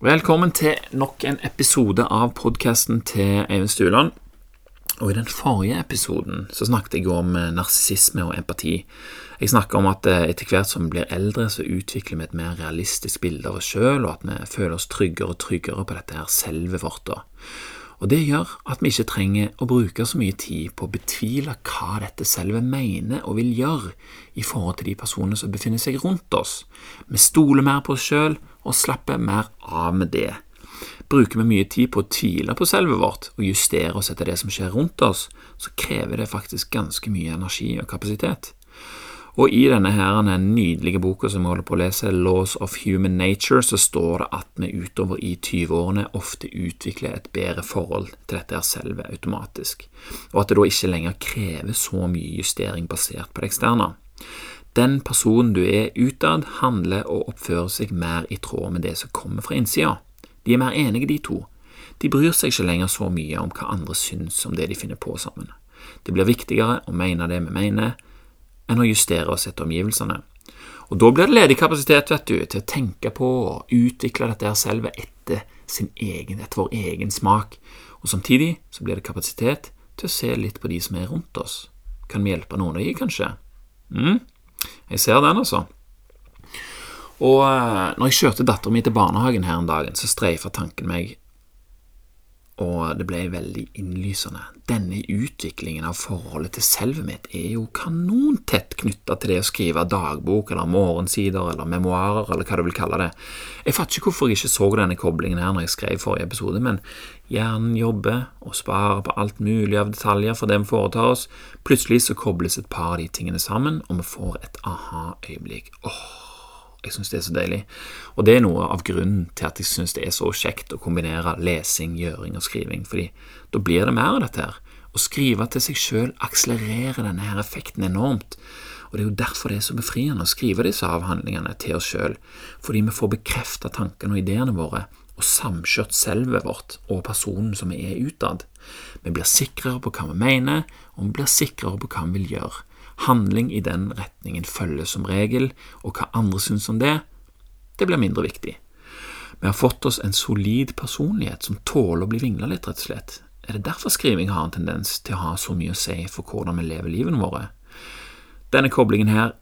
Velkommen til nok en episode av podkasten til Eivind Stuland. Og I den forrige episoden så snakket jeg om eh, narsissisme og empati. Jeg snakket om at eh, etter hvert som vi blir eldre, så utvikler vi et mer realistisk bilde av oss sjøl, og at vi føler oss tryggere og tryggere på dette her selve vårt. Og Det gjør at vi ikke trenger å bruke så mye tid på å betvile hva dette selve mener og vil gjøre i forhold til de personene som befinner seg rundt oss. Vi stoler mer på oss sjøl og slappe mer av med det. Bruker vi mye tid på å tvile på selvet vårt og justere oss etter det som skjer rundt oss, så krever det faktisk ganske mye energi og kapasitet. Og i denne her, denne nydelige boka som vi holder på å lese, Laws of Human Nature, så står det at vi utover i 20-årene ofte utvikler et bedre forhold til dette her selve automatisk, og at det da ikke lenger krever så mye justering basert på det eksterne. Den personen du er utad, handler og oppfører seg mer i tråd med det som kommer fra innsida. De er mer enige, de to. De bryr seg ikke lenger så mye om hva andre syns om det de finner på sammen. Det blir viktigere å mene det vi mener, enn å justere oss etter omgivelsene. Og Da blir det ledig kapasitet vet du, til å tenke på og utvikle dette her selve etter sin egen, etter vår egen smak. Og Samtidig så blir det kapasitet til å se litt på de som er rundt oss. Kan vi hjelpe noen av de, kanskje? mm? Jeg ser den, altså. Og eh, når jeg kjørte datteren min til barnehagen her en dag, så streifa tanken meg og det ble veldig innlysende. Denne utviklingen av forholdet til selvet mitt er jo kanontett knytta til det å skrive dagbok eller morgensider eller memoarer eller hva du vil kalle det. Jeg fatter ikke hvorfor jeg ikke så denne koblingen her når jeg skrev forrige episode, men hjernen jobber og sparer på alt mulig av detaljer for det vi foretar oss. Plutselig så kobles et par av de tingene sammen, og vi får et aha-øyeblikk. Åh, jeg syns det er så deilig. Og det er noe av grunnen til at jeg syns det er så kjekt å kombinere lesing, gjøring og skriving, fordi da blir det mer av dette her. Å skrive til seg sjøl akselererer denne her effekten enormt. Og Det er jo derfor det er så befriende å skrive disse avhandlingene til oss sjøl, fordi vi får bekrefta tankene og ideene våre og samkjørt selvet vårt og personen som vi er utad. Vi blir sikrere på hva vi mener, og vi blir sikrere på hva vi vil gjøre. Handling i den retningen følges som regel, og hva andre syns om det, det blir mindre viktig. Vi har fått oss en solid personlighet som tåler å bli vingla litt, rett og slett. Er det derfor skriving har en tendens til å ha så mye å si for hvordan vi lever livene våre? Denne koblingen her,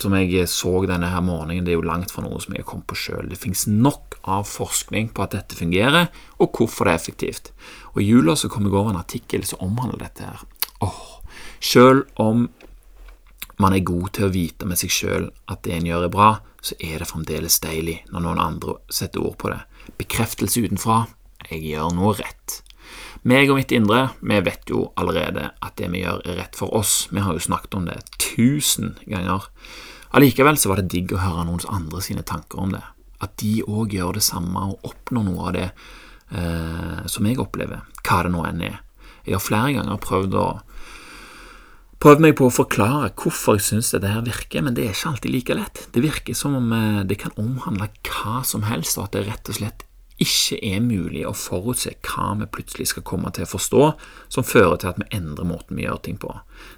som jeg så denne her morgenen, det er jo langt fra noe som jeg har kommet på sjøl. Det finnes nok av forskning på at dette fungerer, og hvorfor det er effektivt. Og I jula så kom jeg over en artikkel som omhandler dette her. Åh, Selv om man er god til å vite med seg sjøl at det en gjør er bra, så er det fremdeles deilig når noen andre setter ord på det. Bekreftelse utenfra jeg gjør noe rett. Meg og mitt indre, vi vet jo allerede at det vi gjør er rett for oss, vi har jo snakket om det tusen ganger. Allikevel så var det digg å høre noens andre sine tanker om det, at de òg gjør det samme og oppnår noe av det eh, som jeg opplever, hva det nå enn er. Jeg har flere ganger prøvd å prøvd meg på å forklare hvorfor jeg syns dette her virker, men det er ikke alltid like lett. Det virker som om eh, det kan omhandle hva som helst, og at det rett og slett ikke er mulig å forutse hva vi plutselig skal komme til å forstå, som fører til at vi endrer måten vi gjør ting på.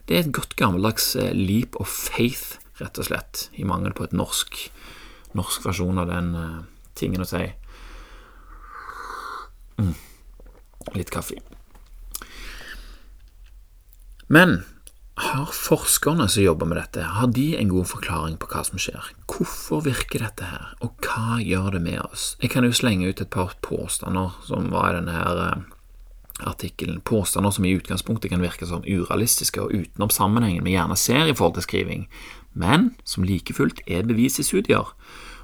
Det er et godt gammeldags eh, leap of faith, rett og slett, i mangel på et norsk, norsk versjon av den uh, tingen å si. Mm. Litt kaffe. Men har forskerne som jobber med dette, har de en god forklaring på hva som skjer? Hvorfor virker dette her, og hva gjør det med oss? Jeg kan jo slenge ut et par påstander som var i denne her eh, artikkelen. Påstander som i utgangspunktet kan virke som urealistiske og utenom sammenhengen vi gjerne ser i forhold til skriving, men som like fullt er i studier.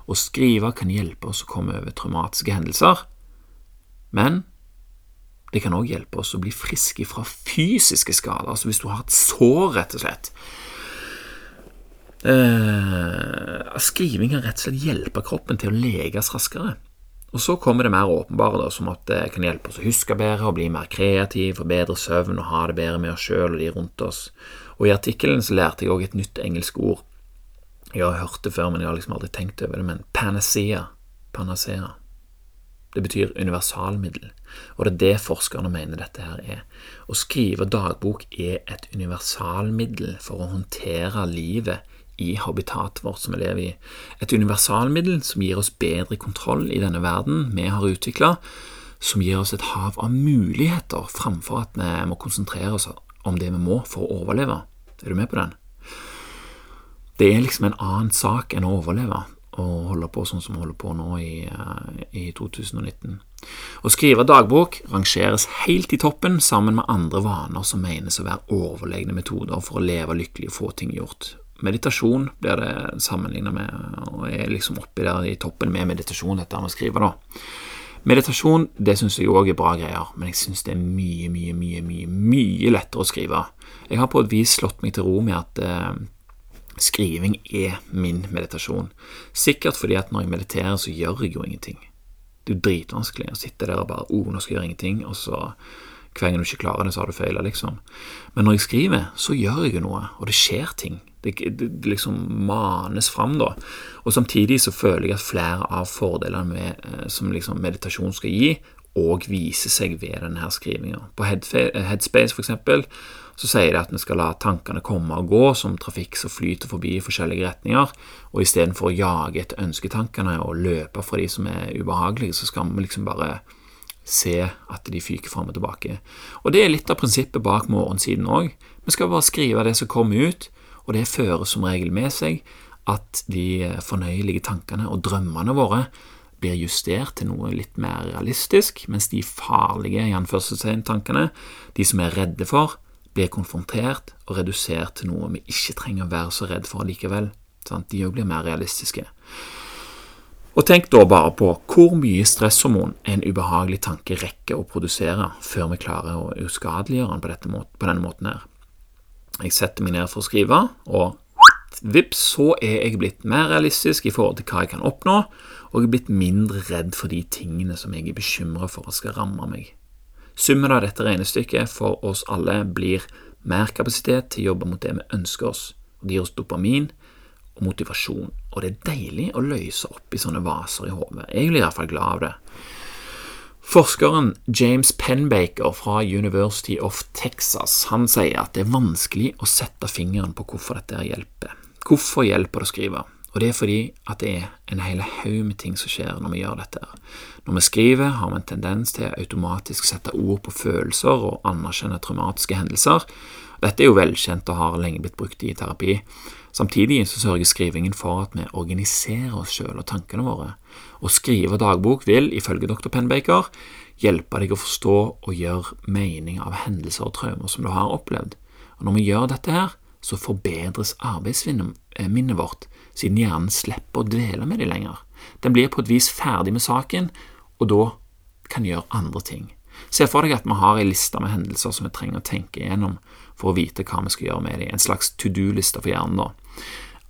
Å skrive kan hjelpe oss å komme over traumatiske hendelser, men det kan òg hjelpe oss å bli friske fra fysiske skader, altså hvis du har et sår, rett og slett. Eh, skriving kan rett og slett hjelpe kroppen til å leges raskere. Og så kommer det mer åpenbare, da, som at det kan hjelpe oss å huske bedre og bli mer kreativ, få bedre søvn og ha det bedre med oss sjøl og de rundt oss. Og I artikkelen så lærte jeg òg et nytt engelsk ord. Jeg har hørt det før, men jeg har liksom aldri tenkt over det. Men panacea. Panacea. Det betyr universalmiddel, og det er det forskerne mener dette her er. Å skrive dagbok er et universalmiddel for å håndtere livet i habitatet vårt som vi lever i. Et universalmiddel som gir oss bedre kontroll i denne verden vi har utvikla, som gir oss et hav av muligheter framfor at vi må konsentrere oss om det vi må for å overleve. Er du med på den? Det er liksom en annen sak enn å overleve og holde på sånn som vi holder på nå i, eh, i 2019. Å skrive dagbok rangeres helt i toppen sammen med andre vaner som menes å være overlegne metoder for å leve lykkelig og få ting gjort. Meditasjon blir det sammenlignet med, og er liksom oppi der i toppen med meditasjon, dette med å skrive, da. Meditasjon det syns jeg òg er bra greier, men jeg syns det er mye, mye, mye, mye mye lettere å skrive. Jeg har på et vis slått meg til ro med at eh, skriving er min meditasjon. Sikkert fordi at når jeg mediterer, så gjør jeg jo ingenting. Det er jo dritvanskelig å sitte der og bare oh, nå skal jeg gjøre ingenting, og så hver gang du ikke klarer det, så har du feila, liksom. Men når jeg skriver, så gjør jeg jo noe, og det skjer ting. Det, det, det liksom manes fram, da. Og samtidig så føler jeg at flere av fordelene med, eh, som liksom meditasjon skal gi, òg viser seg ved denne skrivinga. På Headspace, for eksempel, så sier de at vi skal la tankene komme og gå som trafikk som flyter forbi i forskjellige retninger, og istedenfor å jage etter ønsketankene og løpe fra de som er ubehagelige, så skal vi liksom bare se at de fyker fram og tilbake. Og det er litt av prinsippet bak morgensiden òg. Vi skal bare skrive det som kommer ut, og det fører som regel med seg at de fornøyelige tankene og drømmene våre blir justert til noe litt mer realistisk, mens de farlige tankene, de som er redde for, blir konfrontert og redusert til noe vi ikke trenger å være så redd for likevel. De òg blir mer realistiske. Og tenk da bare på hvor mye stresshormon en ubehagelig tanke rekker å produsere før vi klarer å uskadeliggjøre den på, på denne måten her. Jeg setter meg ned for å skrive, og vips, så er jeg blitt mer realistisk i forhold til hva jeg kan oppnå, og jeg er blitt mindre redd for de tingene som jeg er bekymra for at skal ramme meg. Summen av dette regnestykket for oss alle blir mer kapasitet til å jobbe mot det vi ønsker oss, det gir oss dopamin og motivasjon, og det er deilig å løse opp i sånne vaser i hodet. Jeg blir iallfall glad av det. Forskeren James Penbaker fra University of Texas han sier at det er vanskelig å sette fingeren på hvorfor dette hjelper. Hvorfor hjelper det å skrive? Og det er fordi at det er en hel haug med ting som skjer når vi gjør dette. Når vi skriver, har vi en tendens til å automatisk sette ord på følelser og anerkjenne traumatiske hendelser. Dette er jo velkjent og har lenge blitt brukt i terapi. Samtidig så sørger skrivingen for at vi organiserer oss sjøl og tankene våre. Å skrive dagbok vil, ifølge dr. Penbaker, hjelpe deg å forstå og gjøre mening av hendelser og traumer som du har opplevd. Og når vi gjør dette her, så forbedres arbeidsminnet vårt, siden hjernen slipper å dvele med det lenger. Den blir på et vis ferdig med saken, og da kan gjøre andre ting. Se for deg at vi har ei liste med hendelser som vi trenger å tenke igjennom for å vite hva vi skal gjøre med dem, en slags to do-liste for hjernen. da.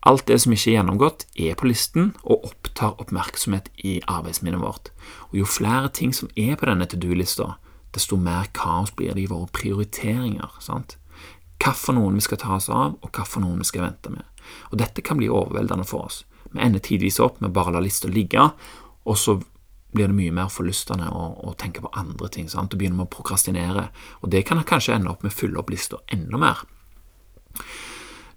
Alt det som ikke er gjennomgått, er på listen og opptar oppmerksomhet i arbeidsminnet vårt. Og Jo flere ting som er på denne to do-lista, desto mer kaos blir det i våre prioriteringer. sant? Hva for noen vi skal ta oss av, og hva for noen vi skal vente med. Og Dette kan bli overveldende for oss. Vi ender tidvis opp med bare å la lista ligge, og så blir det mye mer forlystende å, å tenke på andre ting. sant? Og begynner med å prokrastinere. Og det kan kanskje ende opp med å fylle opp lista enda mer.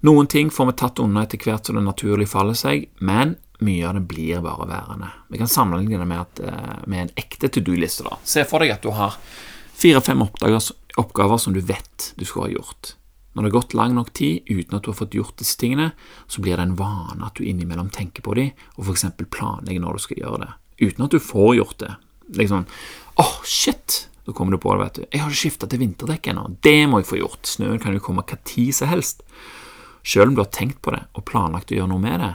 Noen ting får vi tatt unna etter hvert som det naturlig faller seg, men mye av det blir bare værende. Vi kan sammenligne det med, at, eh, med en ekte to do-liste. Se for deg at du har fire-fem oppgaver som du vet du skulle ha gjort. Når det har gått lang nok tid uten at du har fått gjort disse tingene, så blir det en vane at du innimellom tenker på dem, og for eksempel planlegger når du skal gjøre det, uten at du får gjort det. Liksom åh, oh, shit! Da kommer du på det, vet du. Jeg har ikke skifta til vinterdekk ennå. Det må jeg få gjort. Snøen kan jo komme hva tid som helst. Selv om du har tenkt på det og planlagt å gjøre noe med det,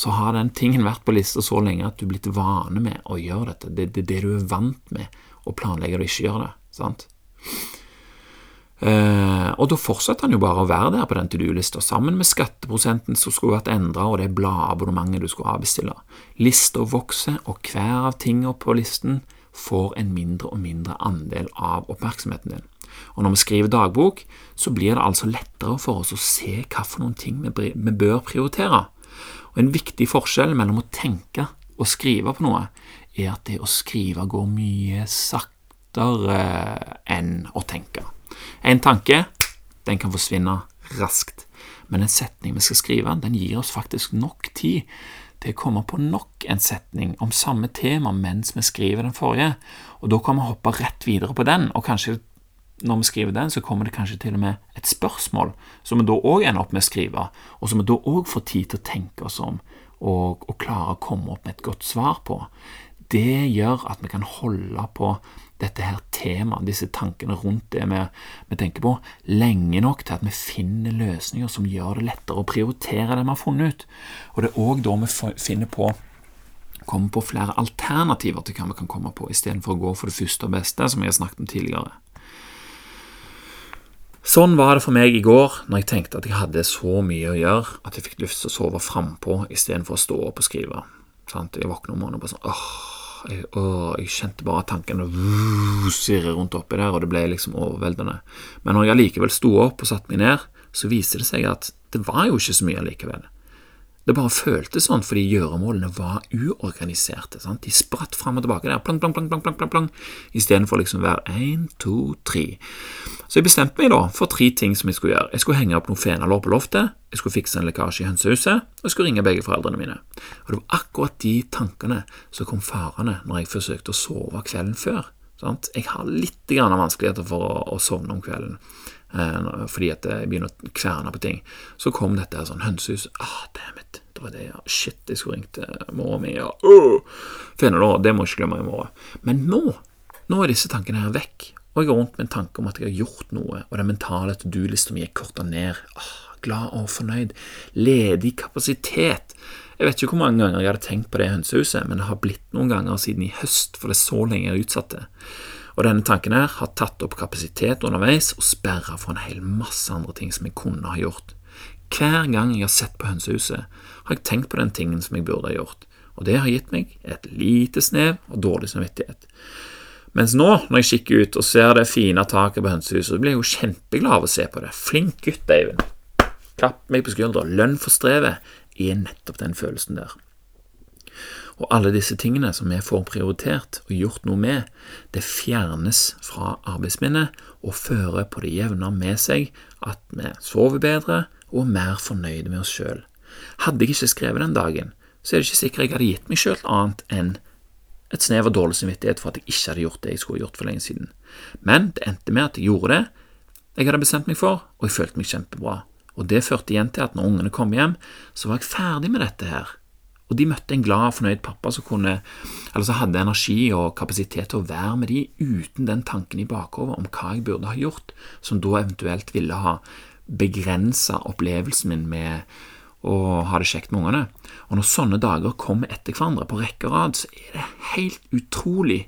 så har den tingen vært på lista så lenge at du er blitt vane med å gjøre dette. Det er det, det, du er vant med å planlegge og ikke gjøre det. sant? Uh, og da fortsetter han jo bare å være der på den to do-lista, sammen med skatteprosenten som skulle vært endra, og det bladabonnementet du skulle avbestille. Lista vokser, og hver av tingene på listen får en mindre og mindre andel av oppmerksomheten din. Og når vi skriver dagbok, så blir det altså lettere for oss å se hva for noen ting vi, vi bør prioritere. Og En viktig forskjell mellom å tenke og skrive på noe, er at det å skrive går mye saktere enn å tenke. En tanke den kan forsvinne raskt, men en setning vi skal skrive, den gir oss faktisk nok tid til å komme på nok en setning om samme tema mens vi skriver den forrige, og da kan vi hoppe rett videre på den, og kanskje når vi skriver den, så kommer det kanskje til og med et spørsmål som vi da òg ender opp med å skrive, og som vi da òg får tid til å tenke oss om og, og klare å komme opp med et godt svar på. Det gjør at vi kan holde på dette her temaet, disse tankene rundt det vi, vi, tenker på, lenge nok til at vi finner løsninger som gjør det lettere å prioritere det vi har funnet ut. Og det er òg da vi finner på kommer på flere alternativer til hva vi kan komme på, istedenfor å gå for det første og beste, som jeg har snakket om tidligere. Sånn var det for meg i går, når jeg tenkte at jeg hadde så mye å gjøre at jeg fikk lyst til å sove frampå istedenfor å stå opp og skrive. Jeg våkner om morgenen og bare sånn åh, jeg, åh, jeg kjente bare tankene svirre rundt oppi der, og det ble liksom overveldende. Men når jeg allikevel sto opp og satte meg ned, så viste det seg at det var jo ikke så mye allikevel. Det bare føltes sånn fordi gjøremålene var uorganiserte. Sant? De spratt fram og tilbake der, plang, plang, plang, plang, plang, plang, istedenfor liksom være én, to, tre. Så jeg bestemte meg da for tre ting som jeg skulle gjøre. Jeg skulle henge opp noen fenalår på loftet, jeg skulle fikse en lekkasje i hønsehuset, og jeg skulle ringe begge foreldrene mine. Og det var akkurat de tankene som kom farende når jeg forsøkte å sove kvelden før. Sant? Jeg har litt vanskeligheter for å, å sovne om kvelden fordi at jeg begynner å kverne på ting. Så kom dette her sånn hønsehus. Ah, dammit. Det var det, ja. Shit, jeg skulle ringt uh, mora mi. Ja. Uh. Finne det må jeg ikke glemme i morgen. Men nå, nå er disse tankene her vekk. Og jeg går rundt med en tanke om at jeg har gjort noe, og den mentale to do-lista mi er korta ned. Ah, glad og fornøyd. Ledig kapasitet. Jeg vet ikke hvor mange ganger jeg hadde tenkt på det hønsehuset, men det har blitt noen ganger siden i høst, for det er så lenge jeg har utsatt det. Og denne tanken her har tatt opp kapasitet underveis og sperra for en hel masse andre ting som jeg kunne ha gjort. Hver gang jeg har sett på hønsehuset, har jeg tenkt på den tingen som jeg burde ha gjort, og det har gitt meg et lite snev av dårlig samvittighet. Mens nå, når jeg kikker ut og ser det fine taket på hønsehuset, blir jeg jo kjempeglad av å se på det. Flink gutt, Eivind. Klapp meg på skuldra. Lønn for strevet er nettopp den følelsen der. Og alle disse tingene som vi får prioritert og gjort noe med, det fjernes fra arbeidsminnet og fører på det jevne med seg at vi sover bedre og er mer fornøyde med oss sjøl. Hadde jeg ikke skrevet den dagen, så er det ikke sikkert jeg hadde gitt meg sjøl annet enn et snev av dårlig samvittighet for at jeg ikke hadde gjort det jeg skulle gjort for lenge siden. Men det endte med at jeg gjorde det jeg hadde bestemt meg for, og jeg følte meg kjempebra. Og det førte igjen til at når ungene kom hjem, så var jeg ferdig med dette her. Og de møtte en glad fornøyd pappa som kunne, eller som hadde energi og kapasitet til å være med de uten den tanken i bakhodet om hva jeg burde ha gjort, som da eventuelt ville ha begrensa opplevelsen min med å ha det kjekt med ungene. Og når sånne dager kommer etter hverandre på rekke og rad, så er det helt utrolig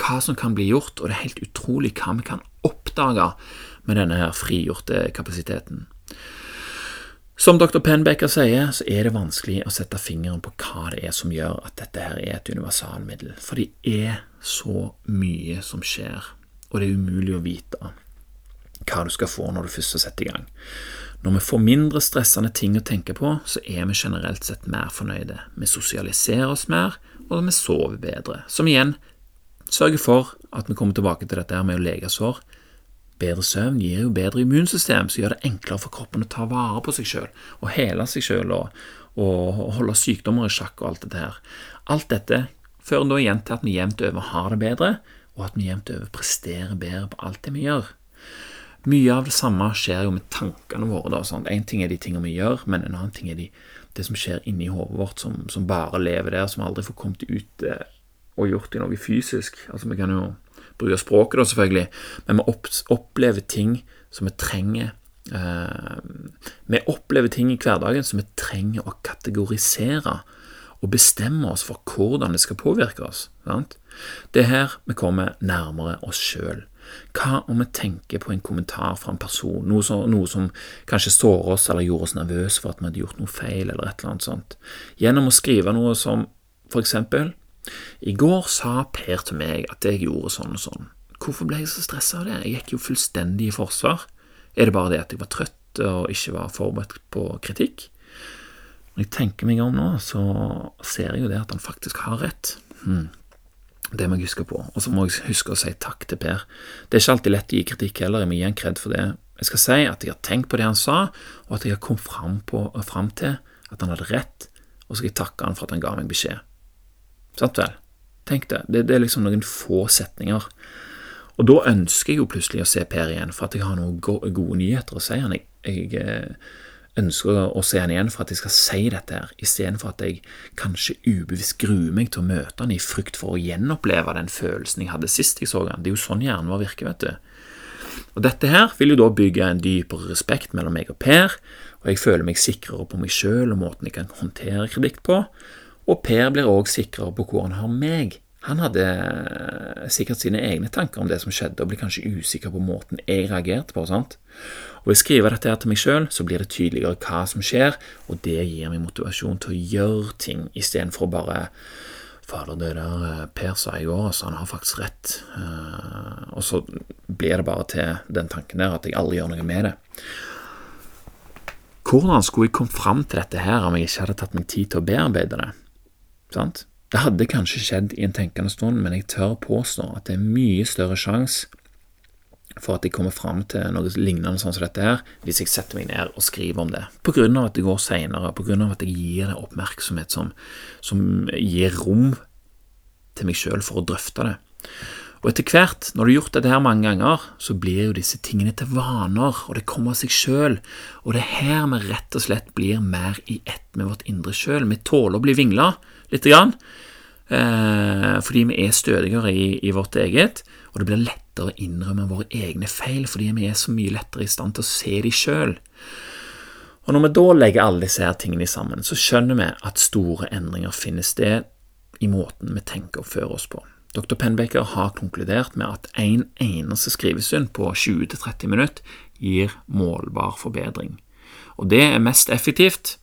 hva som kan bli gjort, og det er helt utrolig hva vi kan oppdage med denne her frigjorte kapasiteten. Som dr. Penbecker sier, så er det vanskelig å sette fingeren på hva det er som gjør at dette her er et universalmiddel, for det er så mye som skjer, og det er umulig å vite hva du skal få når du først setter i gang. Når vi får mindre stressende ting å tenke på, så er vi generelt sett mer fornøyde. Vi sosialiserer oss mer, og vi sover bedre, som igjen sørger for at vi kommer tilbake til dette med å lege sår Bedre søvn gir jo bedre immunsystem, som gjør det enklere for kroppen å ta vare på seg sjøl og hele seg sjøl og, og, holde sykdommer i sjakk og alt dette her. Alt dette fører da igjen til at vi jevnt over har det bedre, og at vi jevnt over presterer bedre på alt det vi gjør. Mye av det samme skjer jo med tankene våre. Sånn. En ting er de tingene vi gjør, men en annen ting er de, det som skjer inni hodet vårt, som, som, bare lever der, som aldri får kommet ut eh, og gjort noe fysisk. Altså, vi kan jo bruker språket, da, selvfølgelig, men vi opplever ting som vi trenger eh, Vi opplever ting i hverdagen som vi trenger å kategorisere og bestemme oss for hvordan det skal påvirke oss. Sant? Det er her vi kommer nærmere oss sjøl. Hva om vi tenker på en kommentar fra en person, noe som, noe som, kanskje sårer oss eller gjorde oss nervøse for at vi hadde gjort noe feil, eller et eller annet sånt? Gjennom å skrive noe som for eksempel i går sa Per til meg at jeg gjorde sånn og sånn. Hvorfor ble jeg så stressa av det? Jeg gikk jo fullstendig i forsvar. Er det bare det at jeg var trøtt og ikke var forberedt på kritikk? Når jeg tenker meg om nå, så ser jeg jo det at han faktisk har rett. Hmm. Det må jeg huske på. Og så må jeg huske å si takk til Per. Det er ikke alltid lett å gi kritikk heller, jeg må gi han kred for det, Jeg skal si at jeg har tenkt på det han sa, og at jeg har kommet fram, fram til at han hadde rett, og så skal jeg takke han for at han ga meg beskjed. Sant vel? Tenk det. det. Det er liksom noen få setninger. Og da ønsker jeg jo plutselig å se Per igjen, for at jeg har noen gode nyheter å si han. Jeg, jeg eh, ønsker å se han igjen for at jeg skal si dette her, istedenfor at jeg kanskje ubevisst gruer meg til å møte han i frykt for å gjenoppleve den følelsen jeg hadde sist jeg så han. Det er jo sånn hjernen vår virker, vet du. Og Dette her vil jo da bygge en dypere respekt mellom meg og Per, og jeg føler meg sikrere på meg sjøl og måten jeg kan håndtere kritikk på, og Per blir òg sikrere på hvor han har meg. Han hadde sikkert sine egne tanker om det som skjedde, og blir kanskje usikker på måten jeg reagerte på. sant? Og Ved å skrive dette her til meg sjøl, så blir det tydeligere hva som skjer, og det gir meg motivasjon til å gjøre ting, istedenfor å bare Fader, det der eh, Per sa i går, altså, han har faktisk rett. Uh, og så blir det bare til den tanken der at jeg aldri gjør noe med det. Hvordan skulle jeg kommet fram til dette her om jeg ikke hadde tatt meg tid til å bearbeide det? Sant? Det hadde kanskje skjedd i en tenkende stund, men jeg tør påstå at det er mye større sjanse for at jeg kommer fram til noe lignende sånn som dette her, hvis jeg setter meg ned og skriver om det. På grunn av at det går seinere, på grunn av at jeg gir det oppmerksomhet som, som gir rom til meg sjøl for å drøfte det. Og etter hvert, når du har gjort dette her mange ganger, så blir jo disse tingene til vaner, og det kommer av seg sjøl. Og det er her vi rett og slett blir mer i ett med vårt indre sjøl. Vi tåler å bli vingla lite grann, eh, fordi vi er stødigere i, i, vårt eget, og det blir lettere å innrømme våre egne feil fordi vi er så mye lettere i stand til å se de sjøl. Og Når vi da legger alle disse her tingene sammen, så skjønner vi at store endringer finner sted i måten vi tenker og fører oss på. Dr. Penbaker har konkludert med at en eneste skrivestund på 20-30 minutter gir målbar forbedring. Og det er mest effektivt,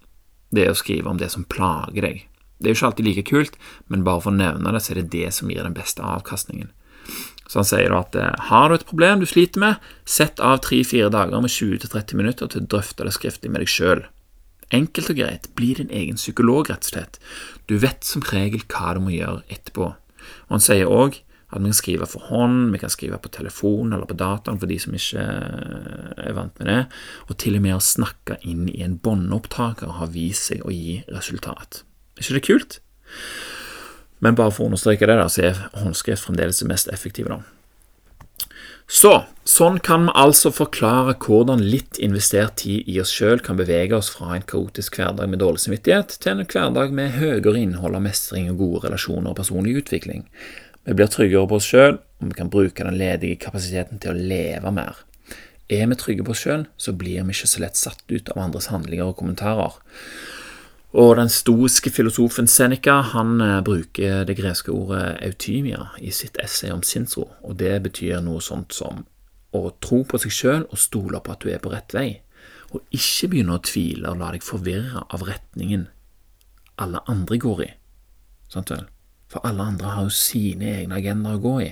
det er å skrive om det som plager deg. Det er jo ikke alltid like kult, men bare for å nevne det, så er det det som gir den beste avkastningen. Så han sier da at eh, har du et problem du sliter med, sett av tre-fire dager med 20-30 minutter til å drøfte det skriftlig med deg sjøl. Enkelt og greit, bli din egen psykolog, rett og slett. Du vet som regel hva du må gjøre etterpå. Og Han sier òg at vi kan skrive for hånd, vi kan skrive på telefon eller på dataen for de som ikke eh, er vant med det, og til og med å snakke inn i en båndopptaker har vist seg å gi resultat. Ikke det kult? Men bare for å understreke det, da, så er håndskrift fremdeles det mest effektive. da. Så, sånn kan vi altså forklare hvordan litt investert tid i oss sjøl kan bevege oss fra en kaotisk hverdag med dårlig samvittighet til en hverdag med høyere innhold av mestring og gode relasjoner og personlig utvikling. Vi blir tryggere på oss sjøl, og vi kan bruke den ledige kapasiteten til å leve mer. Er vi trygge på oss sjøl, så blir vi ikke så lett satt ut av andres handlinger og kommentarer. Og den stoiske filosofen Seneca han eh, bruker det greske ordet eutymia i sitt essay om sinnsro, og det betyr noe sånt som å tro på seg sjøl og stole på at du er på rett vei, og ikke begynne å tvile og la deg forvirre av retningen alle andre går i. Sant vel? For alle andre har jo sine egne agendaer å gå i,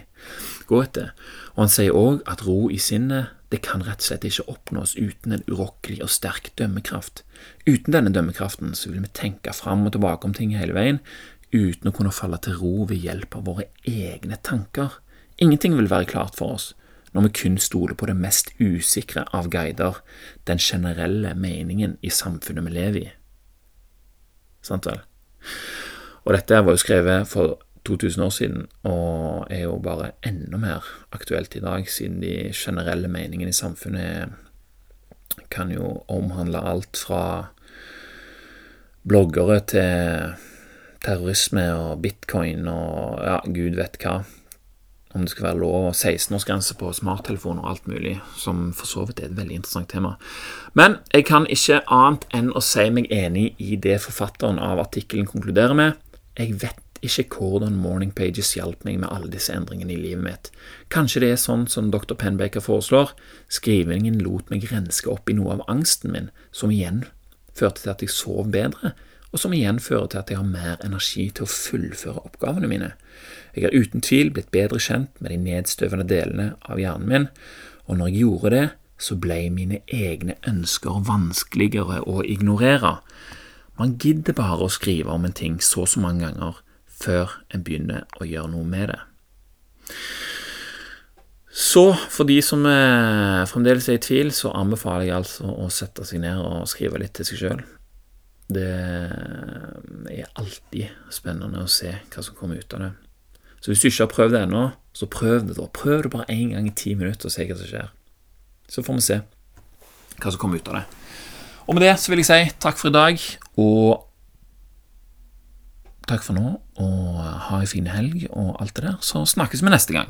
gå etter. Og han sier òg at ro i sinnet det kan rett og slett ikke oppnås uten en urokkelig og sterk dømmekraft. Uten denne dømmekraften så vil vi tenke fram og tilbake om ting hele veien, uten å kunne falle til ro ved hjelp av våre egne tanker. Ingenting vil være klart for oss når vi kun stoler på det mest usikre av guider, den generelle meningen i samfunnet vi lever i. Sant vel? Og dette var jo skrevet for 2000 år siden, og er jo bare enda mer aktuelt i dag, siden de generelle meningene i samfunnet kan jo omhandle alt fra bloggere til terrorisme og bitcoin og ja, gud vet hva. Om det skal være lov og 16-årsgrense på smarttelefoner og alt mulig, som for så vidt er et veldig interessant tema. Men jeg kan ikke annet enn å si meg enig i det forfatteren av artikkelen konkluderer med. Jeg vet ikke hvordan Morning Pages hjalp meg med alle disse endringene i livet mitt. Kanskje det er sånn som dr. Penbaker foreslår, skrivingen lot meg renske opp i noe av angsten min, som igjen førte til at jeg sov bedre, og som igjen fører til at jeg har mer energi til å fullføre oppgavene mine. Jeg har uten tvil blitt bedre kjent med de nedstøvende delene av hjernen min, og når jeg gjorde det, så ble mine egne ønsker vanskeligere å ignorere. Man gidder bare å skrive om en ting så og så mange ganger før en begynner å gjøre noe med det. Så for de som er fremdeles er i tvil, så anbefaler jeg altså å sette seg ned og skrive litt til seg sjøl. Det er alltid spennende å se hva som kommer ut av det. Så hvis du ikke har prøvd det ennå, så prøv det, da. Prøv det bare én gang i ti minutter og se hva som skjer. Så får vi se hva som kommer ut av det. Og med det så vil jeg si takk for i dag, og takk for nå, og ha ei fin helg og alt det der. Så snakkes vi neste gang.